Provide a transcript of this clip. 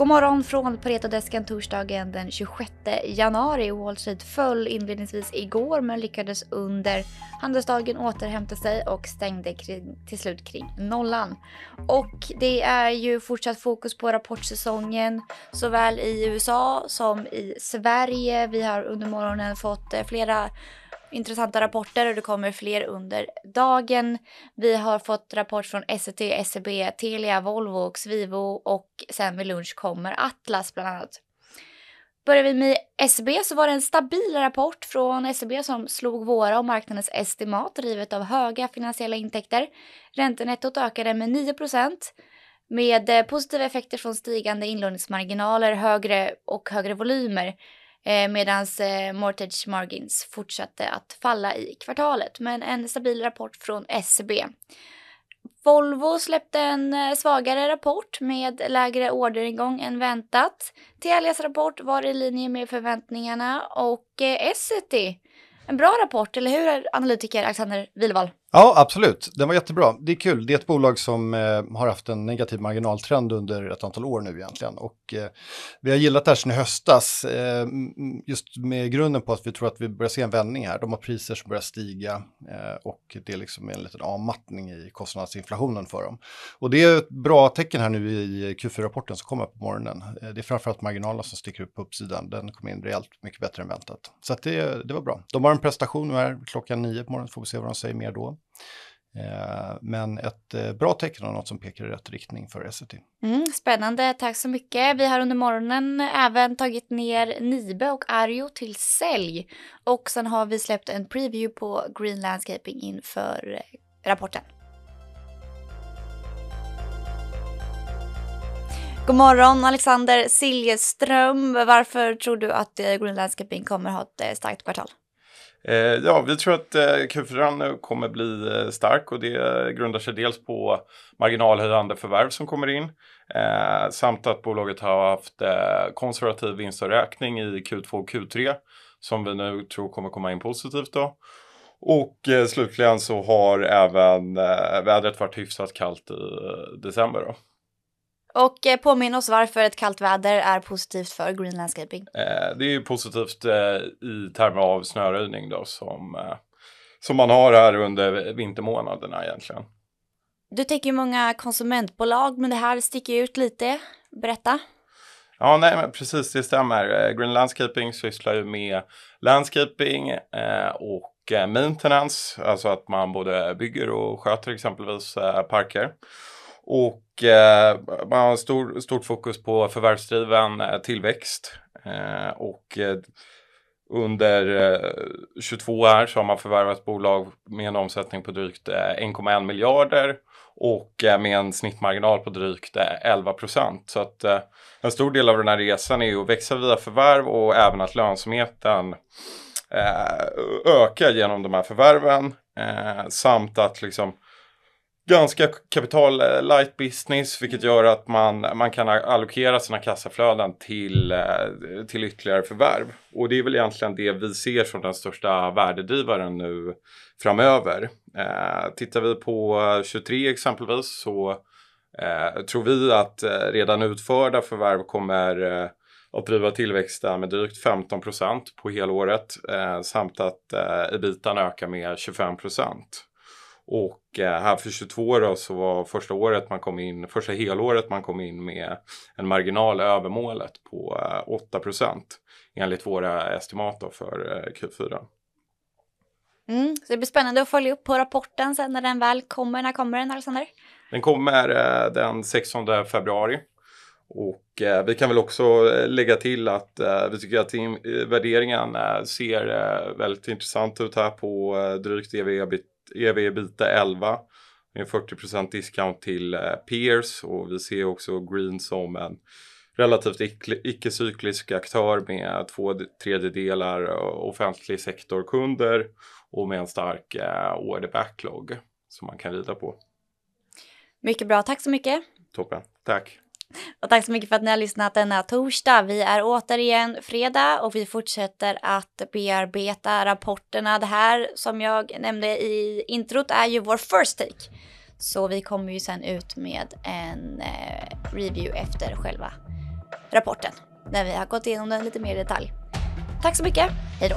God morgon från Paretodesken torsdagen den 26 januari. Wall Street föll inledningsvis igår men lyckades under handelsdagen återhämta sig och stängde kring, till slut kring nollan. Och det är ju fortsatt fokus på rapportsäsongen såväl i USA som i Sverige. Vi har under morgonen fått eh, flera intressanta rapporter och det kommer fler under dagen. Vi har fått rapport från SCT, SEB, Telia, Volvo och Svivo och sen vid lunch kommer Atlas bland annat. Börjar vi med SEB så var det en stabil rapport från SEB som slog våra och marknadens estimat drivet av höga finansiella intäkter. Räntenettot ökade med 9% med positiva effekter från stigande inlåningsmarginaler högre och högre volymer eh, medan eh, mortgage margins fortsatte att falla i kvartalet. Men en stabil rapport från SEB. Volvo släppte en eh, svagare rapport med lägre orderingång än väntat. Telias rapport var i linje med förväntningarna och eh, Essity, en bra rapport, eller hur analytiker Alexander Wilvall? Ja, absolut. Den var jättebra. Det är kul. Det är ett bolag som eh, har haft en negativ marginaltrend under ett antal år nu egentligen. Och eh, vi har gillat det här sedan i höstas, eh, just med grunden på att vi tror att vi börjar se en vändning här. De har priser som börjar stiga eh, och det är liksom en liten avmattning i kostnadsinflationen för dem. Och det är ett bra tecken här nu i Q4-rapporten som kommer på morgonen. Eh, det är framförallt marginalen som sticker upp på uppsidan. Den kom in rejält mycket bättre än väntat. Så det, det var bra. De har en prestation nu här klockan nio på morgonen, får vi se vad de säger mer då. Eh, men ett eh, bra tecken och något som pekar i rätt riktning för Essity. Mm, spännande, tack så mycket. Vi har under morgonen även tagit ner Nibe och Arjo till sälj. Och sen har vi släppt en preview på Green Landscaping inför eh, rapporten. God morgon Alexander Siljeström. Varför tror du att Green Landscaping kommer ha ett starkt kvartal? Eh, ja, vi tror att eh, Q4 kommer bli eh, stark och det grundar sig dels på marginalhöjande förvärv som kommer in eh, samt att bolaget har haft eh, konservativ vinstavräkning i Q2 och Q3 som vi nu tror kommer komma in positivt då. Och eh, slutligen så har även vädret varit hyfsat kallt i december då. Och eh, påminn oss varför ett kallt väder är positivt för green landscaping. Eh, det är ju positivt eh, i termer av snöröjning då som, eh, som man har här under vintermånaderna egentligen. Du täcker ju många konsumentbolag men det här sticker ut lite. Berätta. Ja, nej, precis det stämmer. Eh, green Landscaping sysslar ju med landscaping eh, och maintenance, alltså att man både bygger och sköter exempelvis parker. Och eh, man har stor, stort fokus på förvärvsdriven eh, tillväxt. Eh, och eh, under eh, 22 här så har man förvärvat bolag med en omsättning på drygt eh, 1,1 miljarder och eh, med en snittmarginal på drygt 11 procent. Så att en stor del av den här resan är ju att växa via förvärv och även att lönsamheten ökar genom de här förvärven samt att liksom ganska kapital eh, light business vilket gör att man, man kan allokera sina kassaflöden till, eh, till ytterligare förvärv. Och det är väl egentligen det vi ser som den största värdedrivaren nu framöver. Eh, tittar vi på 23 exempelvis så eh, tror vi att eh, redan utförda förvärv kommer eh, att driva tillväxten med drygt 15 procent på helåret eh, samt att eh, ebitan ökar med 25 och eh, här för 22 då så var första året man kom in, första helåret man kom in med en marginal över målet på 8 eh, enligt våra estimat för eh, Q4. Mm, så det blir spännande att följa upp på rapporten sen när den väl kommer. När kommer den Alexander? Den kommer den 16 februari. Och eh, vi kan väl också lägga till att eh, vi tycker att värderingen eh, ser väldigt intressant ut här på drygt ev EV-ebita 11 med 40% discount till eh, peers och vi ser också Green som en relativt icke-cyklisk aktör med två tredjedelar offentlig sektorkunder och med en stark eh, order backlog som man kan rida på. Mycket bra, tack så mycket. Toppen, tack. Och tack så mycket för att ni har lyssnat denna torsdag. Vi är återigen fredag och vi fortsätter att bearbeta rapporterna. Det här som jag nämnde i introt är ju vår first take. Så vi kommer ju sen ut med en eh, review efter själva rapporten när vi har gått igenom den lite mer i detalj. Tack så mycket, hej då!